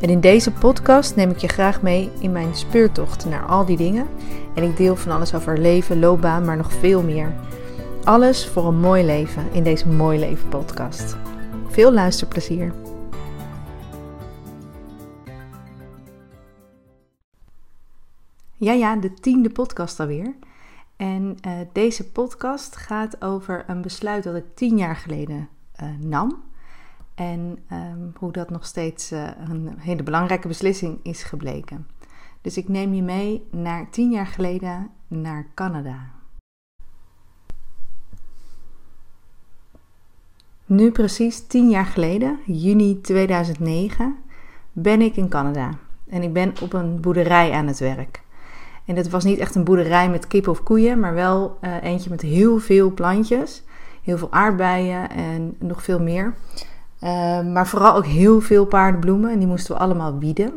En in deze podcast neem ik je graag mee in mijn speurtocht naar al die dingen. En ik deel van alles over leven, loopbaan, maar nog veel meer. Alles voor een mooi leven in deze Mooi Leven podcast. Veel luisterplezier. Ja, ja, de tiende podcast alweer. En uh, deze podcast gaat over een besluit dat ik tien jaar geleden uh, nam. En um, hoe dat nog steeds uh, een hele belangrijke beslissing is gebleken. Dus ik neem je mee naar tien jaar geleden naar Canada. Nu precies tien jaar geleden, juni 2009, ben ik in Canada. En ik ben op een boerderij aan het werk. En het was niet echt een boerderij met kip of koeien, maar wel uh, eentje met heel veel plantjes. Heel veel aardbeien en nog veel meer. Uh, maar vooral ook heel veel paardenbloemen. En die moesten we allemaal wieden.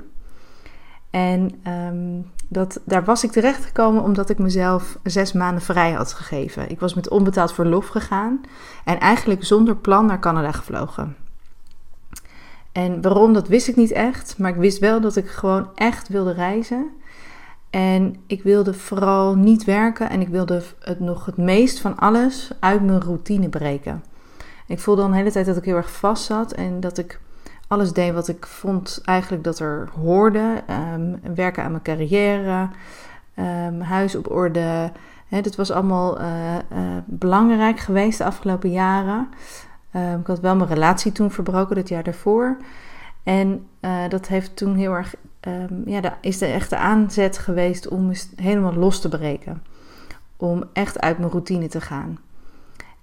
En um, dat, daar was ik terecht gekomen omdat ik mezelf zes maanden vrij had gegeven. Ik was met onbetaald verlof gegaan. En eigenlijk zonder plan naar Canada gevlogen. En waarom, dat wist ik niet echt. Maar ik wist wel dat ik gewoon echt wilde reizen. En ik wilde vooral niet werken. En ik wilde het nog het meest van alles uit mijn routine breken. Ik voelde dan hele tijd dat ik heel erg vast zat en dat ik alles deed wat ik vond eigenlijk dat er hoorde. Um, werken aan mijn carrière, um, huis op orde. He, dat was allemaal uh, uh, belangrijk geweest de afgelopen jaren. Um, ik had wel mijn relatie toen verbroken, dat jaar daarvoor. En uh, dat heeft toen heel erg, ja, dat is de echte aanzet geweest om helemaal los te breken. Om echt uit mijn routine te gaan.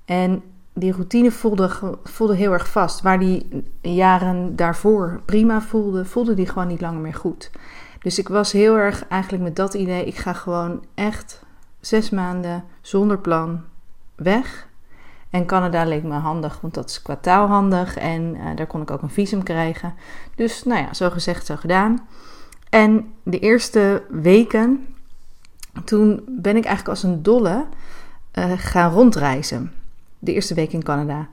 En die routine voelde, voelde heel erg vast. Waar die jaren daarvoor prima voelde, voelde die gewoon niet langer meer goed. Dus ik was heel erg eigenlijk met dat idee: ik ga gewoon echt zes maanden zonder plan weg. En Canada leek me handig, want dat is qua taal handig en uh, daar kon ik ook een visum krijgen. Dus nou ja, zo gezegd, zo gedaan. En de eerste weken, toen ben ik eigenlijk als een dolle uh, gaan rondreizen de eerste week in Canada.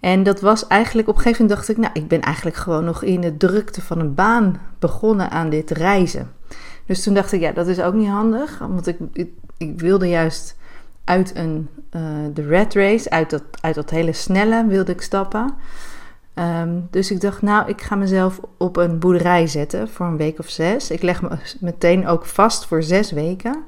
En dat was eigenlijk, op een gegeven moment dacht ik, nou, ik ben eigenlijk gewoon nog in de drukte van een baan begonnen aan dit reizen. Dus toen dacht ik, ja, dat is ook niet handig, want ik, ik, wilde juist uit een, uh, de red race, uit dat, uit dat hele snelle wilde ik stappen. Um, dus ik dacht, nou, ik ga mezelf op een boerderij zetten voor een week of zes. Ik leg me meteen ook vast voor zes weken.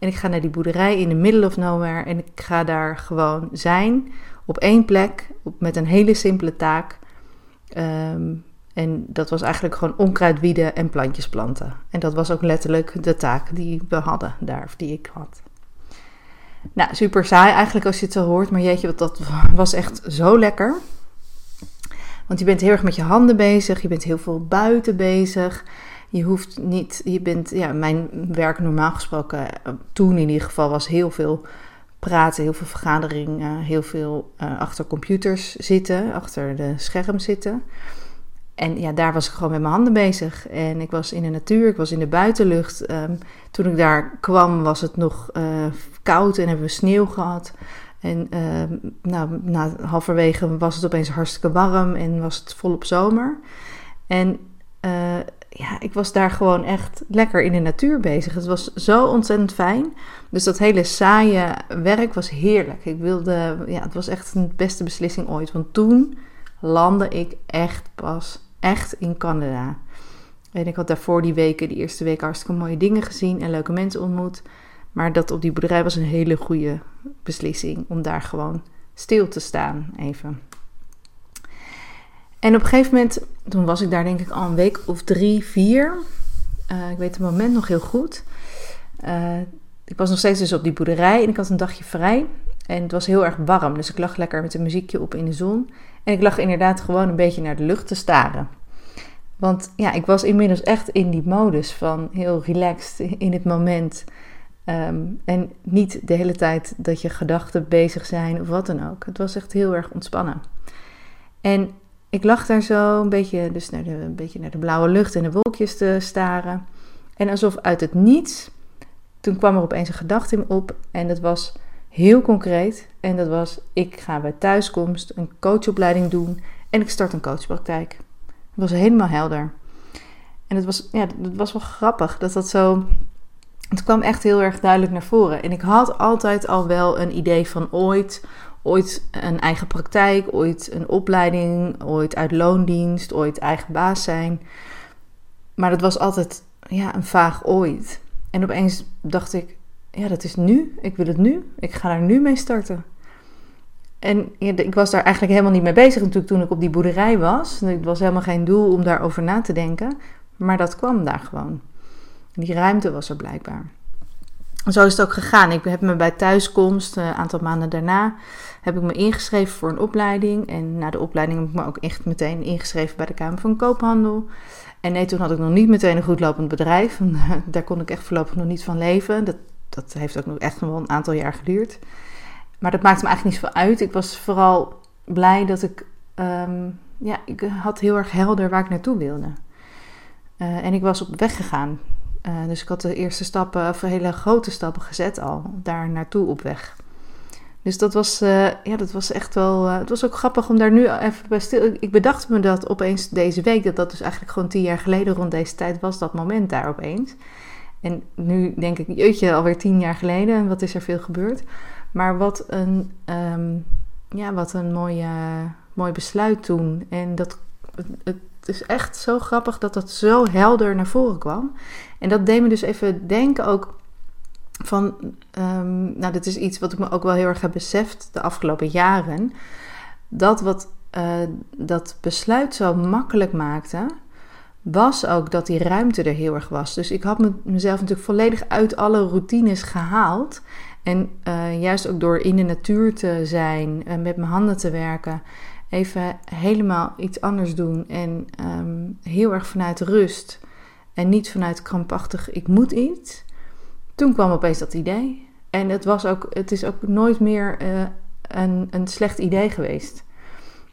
En ik ga naar die boerderij in the middle of nowhere. En ik ga daar gewoon zijn. Op één plek. met een hele simpele taak. Um, en dat was eigenlijk gewoon onkruid wieden en plantjes planten. En dat was ook letterlijk de taak die we hadden daar. Of die ik had. Nou, super saai eigenlijk als je het zo hoort. Maar jeetje, dat was echt zo lekker. Want je bent heel erg met je handen bezig. Je bent heel veel buiten bezig. Je hoeft niet, je bent, ja, mijn werk normaal gesproken, eh, toen in ieder geval, was heel veel praten, heel veel vergaderingen, heel veel uh, achter computers zitten, achter de scherm zitten. En ja, daar was ik gewoon met mijn handen bezig. En ik was in de natuur, ik was in de buitenlucht. Um, toen ik daar kwam was het nog uh, koud en hebben we sneeuw gehad. En uh, nou, na halverwege was het opeens hartstikke warm en was het volop zomer. En ja, ik was daar gewoon echt lekker in de natuur bezig. Het was zo ontzettend fijn. Dus dat hele saaie werk was heerlijk. Ik wilde, ja, het was echt een beste beslissing ooit. Want toen landde ik echt pas echt in Canada. En ik had daarvoor die weken, die eerste week, hartstikke mooie dingen gezien en leuke mensen ontmoet. Maar dat op die boerderij was een hele goede beslissing om daar gewoon stil te staan even. En op een gegeven moment, toen was ik daar denk ik al een week of drie, vier. Uh, ik weet het moment nog heel goed. Uh, ik was nog steeds dus op die boerderij en ik had een dagje vrij. En het was heel erg warm, dus ik lag lekker met een muziekje op in de zon. En ik lag inderdaad gewoon een beetje naar de lucht te staren. Want ja, ik was inmiddels echt in die modus van heel relaxed in het moment. Ehm, en niet de hele tijd dat je gedachten bezig zijn of wat dan ook. Het was echt heel erg ontspannen. En ik lag daar zo een beetje, dus naar de, een beetje naar de blauwe lucht en de wolkjes te staren. En alsof uit het niets, toen kwam er opeens een gedachte in op. En dat was heel concreet. En dat was, ik ga bij thuiskomst een coachopleiding doen en ik start een coachpraktijk. Het was helemaal helder. En het was, ja, het was wel grappig dat dat zo. Het kwam echt heel erg duidelijk naar voren. En ik had altijd al wel een idee van ooit, ooit een eigen praktijk, ooit een opleiding, ooit uit loondienst, ooit eigen baas zijn. Maar dat was altijd ja, een vaag ooit. En opeens dacht ik, ja, dat is nu. Ik wil het nu. Ik ga daar nu mee starten. En ik was daar eigenlijk helemaal niet mee bezig natuurlijk toen ik op die boerderij was. Het was helemaal geen doel om daarover na te denken. Maar dat kwam daar gewoon. Die ruimte was er blijkbaar. zo is het ook gegaan. Ik heb me bij thuiskomst, een aantal maanden daarna, heb ik me ingeschreven voor een opleiding. En na de opleiding heb ik me ook echt meteen ingeschreven bij de Kamer van Koophandel. En nee, toen had ik nog niet meteen een goed lopend bedrijf. Daar kon ik echt voorlopig nog niet van leven. Dat, dat heeft ook nog echt wel een aantal jaar geduurd. Maar dat maakte me eigenlijk niet zoveel uit. Ik was vooral blij dat ik, um, ja, ik had heel erg helder waar ik naartoe wilde. Uh, en ik was op weg gegaan. Uh, dus ik had de eerste stappen, of hele grote stappen gezet al, daar naartoe op weg. Dus dat was, uh, ja, dat was echt wel. het was ook grappig om daar nu even bij stil. Ik bedacht me dat opeens deze week, dat dat dus eigenlijk gewoon tien jaar geleden rond deze tijd was, dat moment daar opeens. En nu denk ik, jeetje, alweer tien jaar geleden, en wat is er veel gebeurd? Maar wat een, um, ja, wat een mooie, mooi besluit toen. En dat, het, is echt zo grappig dat dat zo helder naar voren kwam. En dat deed me dus even denken ook van, um, nou dit is iets wat ik me ook wel heel erg heb beseft de afgelopen jaren. Dat wat uh, dat besluit zo makkelijk maakte, was ook dat die ruimte er heel erg was. Dus ik had mezelf natuurlijk volledig uit alle routines gehaald. En uh, juist ook door in de natuur te zijn, en met mijn handen te werken, even helemaal iets anders doen en um, heel erg vanuit rust en niet vanuit krampachtig ik moet iets. Toen kwam opeens dat idee. En het, was ook, het is ook nooit meer uh, een, een slecht idee geweest.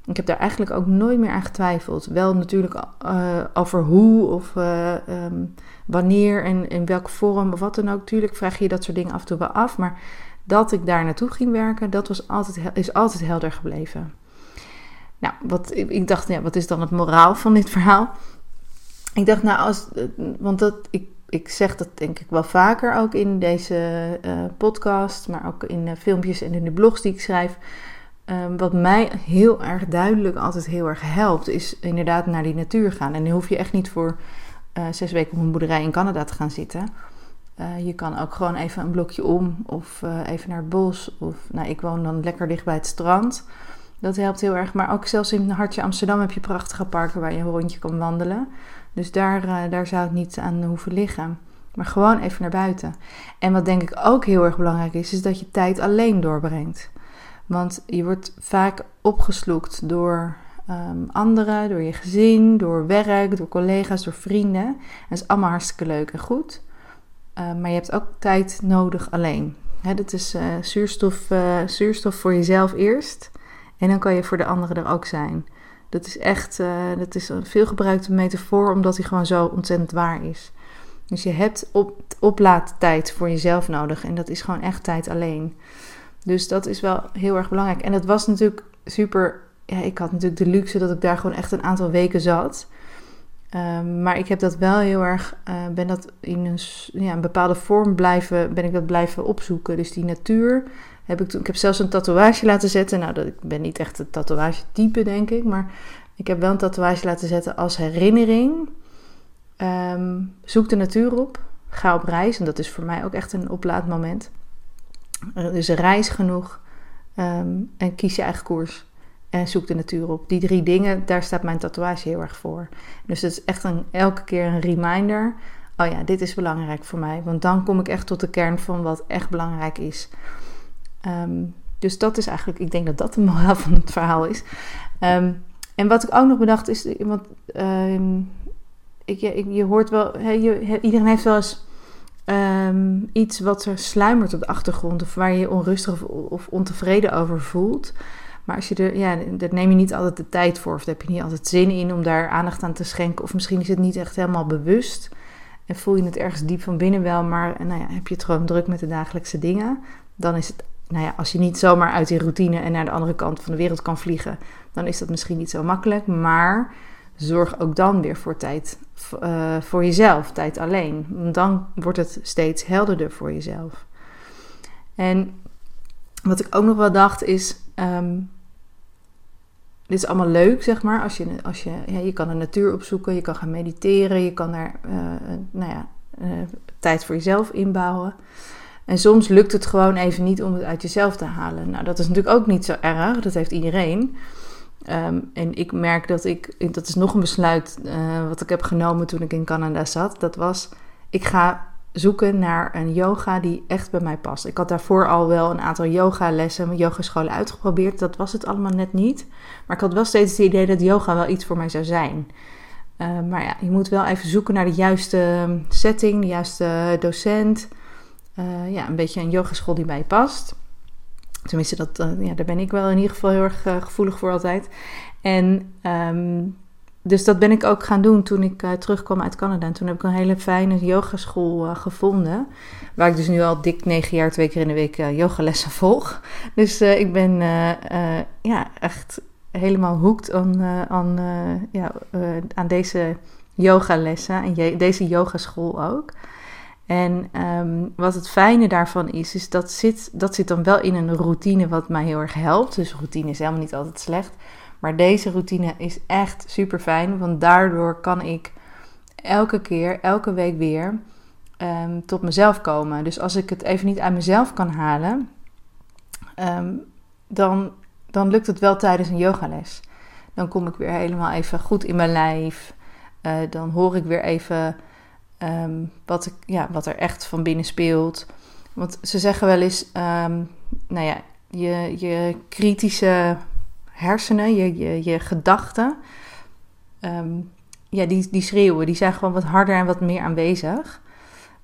Ik heb daar eigenlijk ook nooit meer aan getwijfeld. Wel natuurlijk uh, over hoe of uh, um, wanneer en in welke vorm of wat dan ook. Tuurlijk vraag je dat soort dingen af en toe wel af. Maar dat ik daar naartoe ging werken, dat was altijd, is altijd helder gebleven. Nou, wat, ik dacht, ja, wat is dan het moraal van dit verhaal? Ik dacht, nou, als, want dat, ik, ik zeg dat denk ik wel vaker ook in deze uh, podcast, maar ook in de filmpjes en in de blogs die ik schrijf. Um, wat mij heel erg duidelijk altijd heel erg helpt, is inderdaad naar die natuur gaan. En dan hoef je echt niet voor uh, zes weken op een boerderij in Canada te gaan zitten. Je kan ook gewoon even een blokje om of even naar het bos. Of nou, ik woon dan lekker dicht bij het strand. Dat helpt heel erg. Maar ook zelfs in hartje Amsterdam heb je prachtige parken waar je een rondje kan wandelen. Dus daar, daar zou het niet aan hoeven liggen. Maar gewoon even naar buiten. En wat denk ik ook heel erg belangrijk is, is dat je tijd alleen doorbrengt. Want je wordt vaak opgeslokt door um, anderen, door je gezin, door werk, door collega's, door vrienden. dat is allemaal hartstikke leuk en goed. Uh, maar je hebt ook tijd nodig alleen. Hè, dat is uh, zuurstof, zuurstof voor jezelf eerst. En dan kan je voor de anderen er ook zijn. Dat is echt dat is een veelgebruikte metafoor, omdat die gewoon zo ontzettend waar is. Dus je hebt op, oplaadtijd voor jezelf nodig. En dat is gewoon echt tijd alleen. Dus dat is wel heel erg belangrijk. En het was natuurlijk super. Ja, ik had natuurlijk de luxe dat ik daar gewoon echt een aantal weken zat. Um, maar ik heb dat wel heel erg, uh, ben dat in een, ja, een bepaalde vorm blijven, ben ik dat blijven opzoeken. Dus die natuur heb ik toen, ik heb zelfs een tatoeage laten zetten. Nou, dat, ik ben niet echt een tatoeage type, denk ik, maar ik heb wel een tatoeage laten zetten als herinnering. Um, zoek de natuur op, ga op reis en dat is voor mij ook echt een oplaadmoment. Dus reis genoeg um, en kies je eigen koers. En zoek de natuur op. Die drie dingen, daar staat mijn tatoeage heel erg voor. Dus het is echt een, elke keer een reminder. Oh ja, dit is belangrijk voor mij. Want dan kom ik echt tot de kern van wat echt belangrijk is. Um, dus dat is eigenlijk, ik denk dat dat de moraal van het verhaal is. Um, en wat ik ook nog bedacht is, want ik, je, hoort wel, iedereen heeft wel eens ehm, iets wat er sluimert op de achtergrond of waar je onrustig of, of, ontevreden over voelt. Maar als je er, ja, daar neem je niet altijd de tijd voor of daar heb je niet altijd zin in om daar aandacht aan te schenken. Of misschien is het niet echt helemaal bewust en voel je het ergens diep van binnen wel, maar nou ja, heb je het gewoon druk met de dagelijkse dingen. Dan is het, nou ja, als je niet zomaar uit die routine en naar de andere kant van de wereld kan vliegen, dan is dat misschien niet zo makkelijk. Maar zorg ook dan weer voor tijd uh, voor jezelf, tijd alleen. Dan wordt het steeds helderder voor jezelf. En wat ik ook nog wel dacht is. Um, dit is allemaal leuk, zeg maar. Als je, als je, ja, je kan de natuur opzoeken, je kan gaan mediteren, je kan daar uh, nou ja, uh, tijd voor jezelf inbouwen. En soms lukt het gewoon even niet om het uit jezelf te halen. Nou, dat is natuurlijk ook niet zo erg, dat heeft iedereen. Um, en ik merk dat ik, dat is nog een besluit uh, wat ik heb genomen toen ik in Canada zat. Dat was, ik ga zoeken naar een yoga die echt bij mij past. Ik had daarvoor al wel een aantal yogalessen, yogascholen uitgeprobeerd. Dat was het allemaal net niet. Maar ik had wel steeds het idee dat yoga wel iets voor mij zou zijn. Uh, maar ja, je moet wel even zoeken naar de juiste setting, de juiste docent. Uh, ja, een beetje een yogaschool die bij je past. Tenminste, dat, uh, ja, daar ben ik wel in ieder geval heel erg uh, gevoelig voor altijd. En um, dus dat ben ik ook gaan doen toen ik terugkwam uit Canada. En toen heb ik een hele fijne yogaschool gevonden. Waar ik dus nu al dik negen jaar twee keer in de week yogalessen volg. Dus ik ben ja, echt helemaal hoekt aan, aan, ja, aan deze yogalessen. En deze yogaschool ook. En um, wat het fijne daarvan is, is dat zit, dat zit dan wel in een routine wat mij heel erg helpt. Dus routine is helemaal niet altijd slecht. Maar deze routine is echt super fijn, want daardoor kan ik elke keer, elke week weer um, tot mezelf komen. Dus als ik het even niet uit mezelf kan halen, um, dan, dan lukt het wel tijdens een yogales. Dan kom ik weer helemaal even goed in mijn lijf. Uh, dan hoor ik weer even um, wat, ik, ja, wat er echt van binnen speelt. Want ze zeggen wel eens, um, nou ja, je, je kritische hersenen, je, je, je gedachten, um, ja, die, die schreeuwen. Die zijn gewoon wat harder en wat meer aanwezig.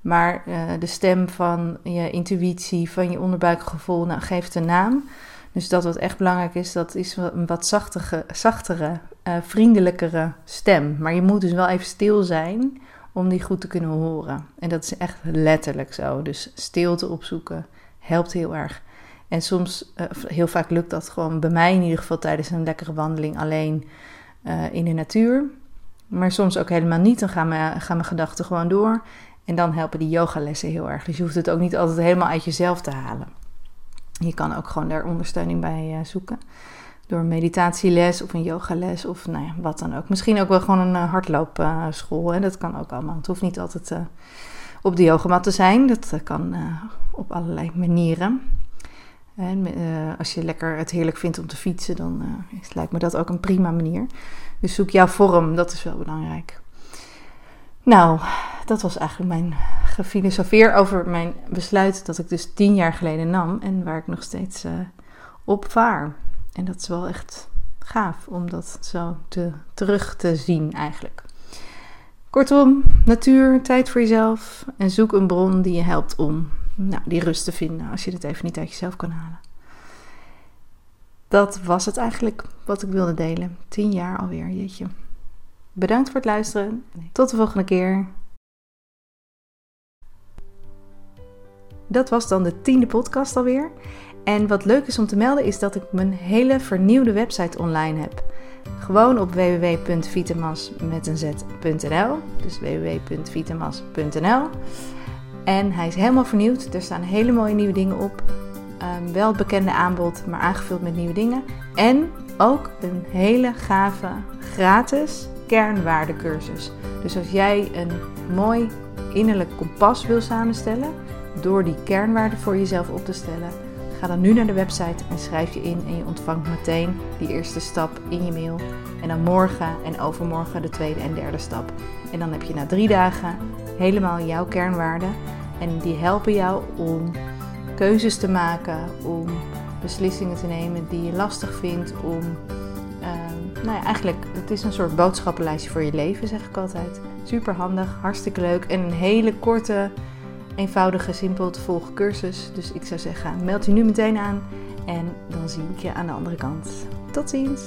Maar uh, de stem van je intuïtie, van je onderbuikgevoel, nou, geeft een naam. Dus dat wat echt belangrijk is, dat is een wat zachtere, zachtere uh, vriendelijkere stem. Maar je moet dus wel even stil zijn om die goed te kunnen horen. En dat is echt letterlijk zo. Dus stilte opzoeken helpt heel erg. En soms, uh, heel vaak lukt dat gewoon bij mij in ieder geval tijdens een lekkere wandeling alleen uh, in de natuur. Maar soms ook helemaal niet. Dan gaan mijn, gaan mijn gedachten gewoon door. En dan helpen die yogalessen heel erg. Dus je hoeft het ook niet altijd helemaal uit jezelf te halen. Je kan ook gewoon daar ondersteuning bij uh, zoeken door een meditatieles of een yogales of nou ja, wat dan ook. Misschien ook wel gewoon een uh, hardloopschool. Uh, dat kan ook allemaal. Het hoeft niet altijd uh, op de yogamat te zijn. Dat eh, kan op allerlei manieren. En als je lekker het heerlijk vindt om te fietsen, dan lijkt me dat ook een prima manier. Dus zoek jouw vorm, dat is wel belangrijk. Nou, dat was eigenlijk mijn gefilosofeer over mijn besluit dat ik dus tien jaar geleden nam en waar ik nog steeds op vaar. En dat is wel echt gaaf om dat zo te, terug te zien eigenlijk. Kortom, natuur, tijd voor jezelf en zoek een bron die je helpt om nou, die rust te vinden als je het even niet uit jezelf kan halen. Dat was het eigenlijk wat ik wilde delen. Tien jaar alweer, jeetje. Bedankt voor het luisteren. Tot de volgende keer. Dat was dan de tiende podcast alweer. En wat leuk is om te melden is dat ik mijn hele vernieuwde website online heb. Gewoon op www.vitamas.nl. Dus www.vitamas.nl. En hij is helemaal vernieuwd. Er staan hele mooie nieuwe dingen op. Um, wel het bekende aanbod, maar aangevuld met nieuwe dingen. En ook een hele gave gratis kernwaardecursus. Dus als jij een mooi innerlijk kompas wil samenstellen, door die kernwaarden voor jezelf op te stellen Ga dan nu naar de website en schrijf je in en je ontvangt meteen die eerste stap in je mail. En dan morgen en overmorgen de tweede en derde stap. En dan heb je na drie dagen helemaal jouw kernwaarden. En die helpen jou om keuzes te maken, om beslissingen te nemen die je lastig vindt, om uh, nou ja, eigenlijk, het is een soort boodschappenlijstje voor je leven, zeg ik altijd. Super handig, hartstikke leuk en een hele korte, eenvoudige, simpel te volgen cursus. Dus ik zou zeggen, meld je nu meteen aan en dan zie ik je aan de andere kant. Tot ziens!